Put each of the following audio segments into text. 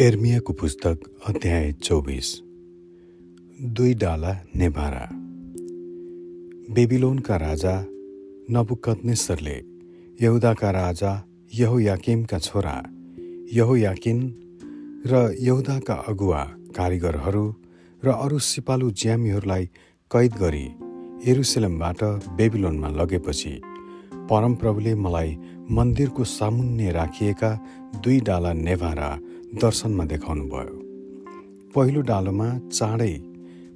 एर्मियाको पुस्तक अध्याय चौबिस। दुई डाला नेभारा। बेबिलोनका राजा नबुकदनेसरले यहुदाका राजा यहोयाकिमका छोरा यहोयाकिन र यहुदाका अगुवा कारिगरहरू र अरू सिपालु ज्यामीहरूलाई कैद गरी एरुसलेमबाट बेबिलोनमा लगेपछि परमप्रभुले मलाई मन्दिरको सामुन्ने राखिएका दुई डाला नेभारा दर्शनमा देखाउनु भयो। पहिलो डालोमा चाँडै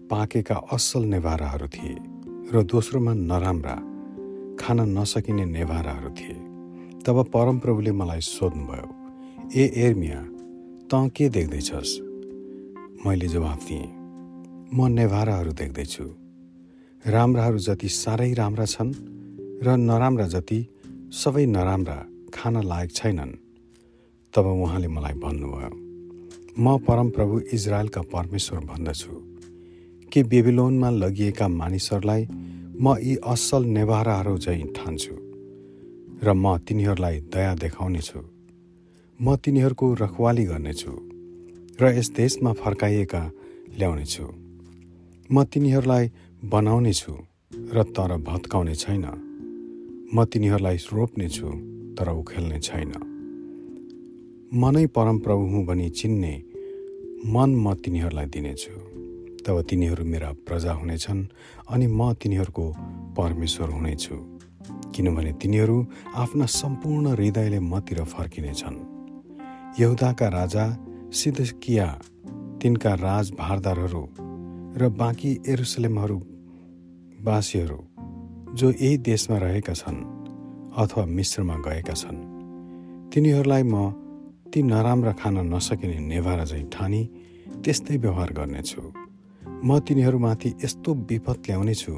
पाकेका असल नेभाराहरू थिए र दोस्रोमा नराम्रा खान नसकिने नेभाराहरू थिए। तब परमप्रभुले मलाई सोध्नुभयो ए एर्मिया तँ के देख्दैछस्? मैले जवाफ दिएँ म नेभाराहरू देख्दैछु। राम्राहरू जति साह्रै राम्रा छन् र नराम्रा जति सबै नराम्रा खान लायक छैनन्। तब उहाँले मलाई भन्नुभयो म परमप्रभु इजरायलका परमेश्वर भन्दछु कि बेबिलोनमा लगिएका मानिसहरूलाई म यी असल नेभाराहरू झैँ ठान्छु र म तिनीहरूलाई दया देखाउनेछु। म तिनीहरूको रखवाली गर्नेछु र यस देशमा फर्काइएका ल्याउनेछु। म तिनीहरूलाई बनाउनेछु र तर भत्काउने छैन। म तिनीहरूलाई रोप्नेछु तर उखेल्ने छैन। म नै परमप्रभु हुँ भनी चिन्ने मन म तिनीहरूलाई दिनेछु। तब तिनीहरू मेरा प्रजा हुनेछन् अनि म तिनीहरूको परमेश्वर हुनेछु। किनभने तिनीहरू आफ्ना सम्पूर्ण हृदयले मतिर फर्किनेछन्। यहुदाका राजा सिद्धकिया तिनका राजभारदारहरू र बाँकी एरुसलेमहरू वासीहरू जो यही देशमा रहेका छन् अथवा मिश्रमा गएका छन् तिनीहरूलाई म ती नराम्रा खान नसकिने नेभारा झैँ ठानी त्यस्तै व्यवहार गर्नेछु। म तिनीहरूमाथि यस्तो विपद ल्याउनेछु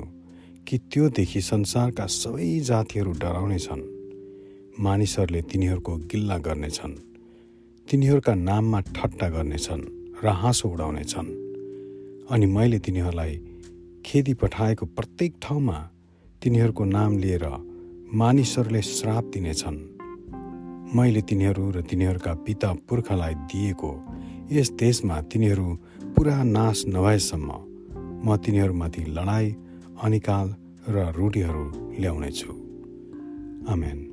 कि त्योदेखि संसारका सबै जातिहरू डराउनेछन्। मानिसहरूले तिनीहरूको गिल्ला गर्नेछन्। तिनीहरूका नाममा ठट्टा गर्नेछन् र हाँसो उडाउनेछन्। अनि मैले तिनीहरूलाई खेदी पठाएको प्रत्येक ठाउँमा तिनीहरूको नाम लिएर मानिसहरूले श्राप दिनेछन्। मैले तिनीहरू र तिनीहरूका पिता पुर्खालाई दिएको यस देशमा तिनीहरू पुरा नाश नभएसम्म म तिनीहरूमाथि लडाई अनिकाल र रूढीहरू ल्याउनेछु। आमेन।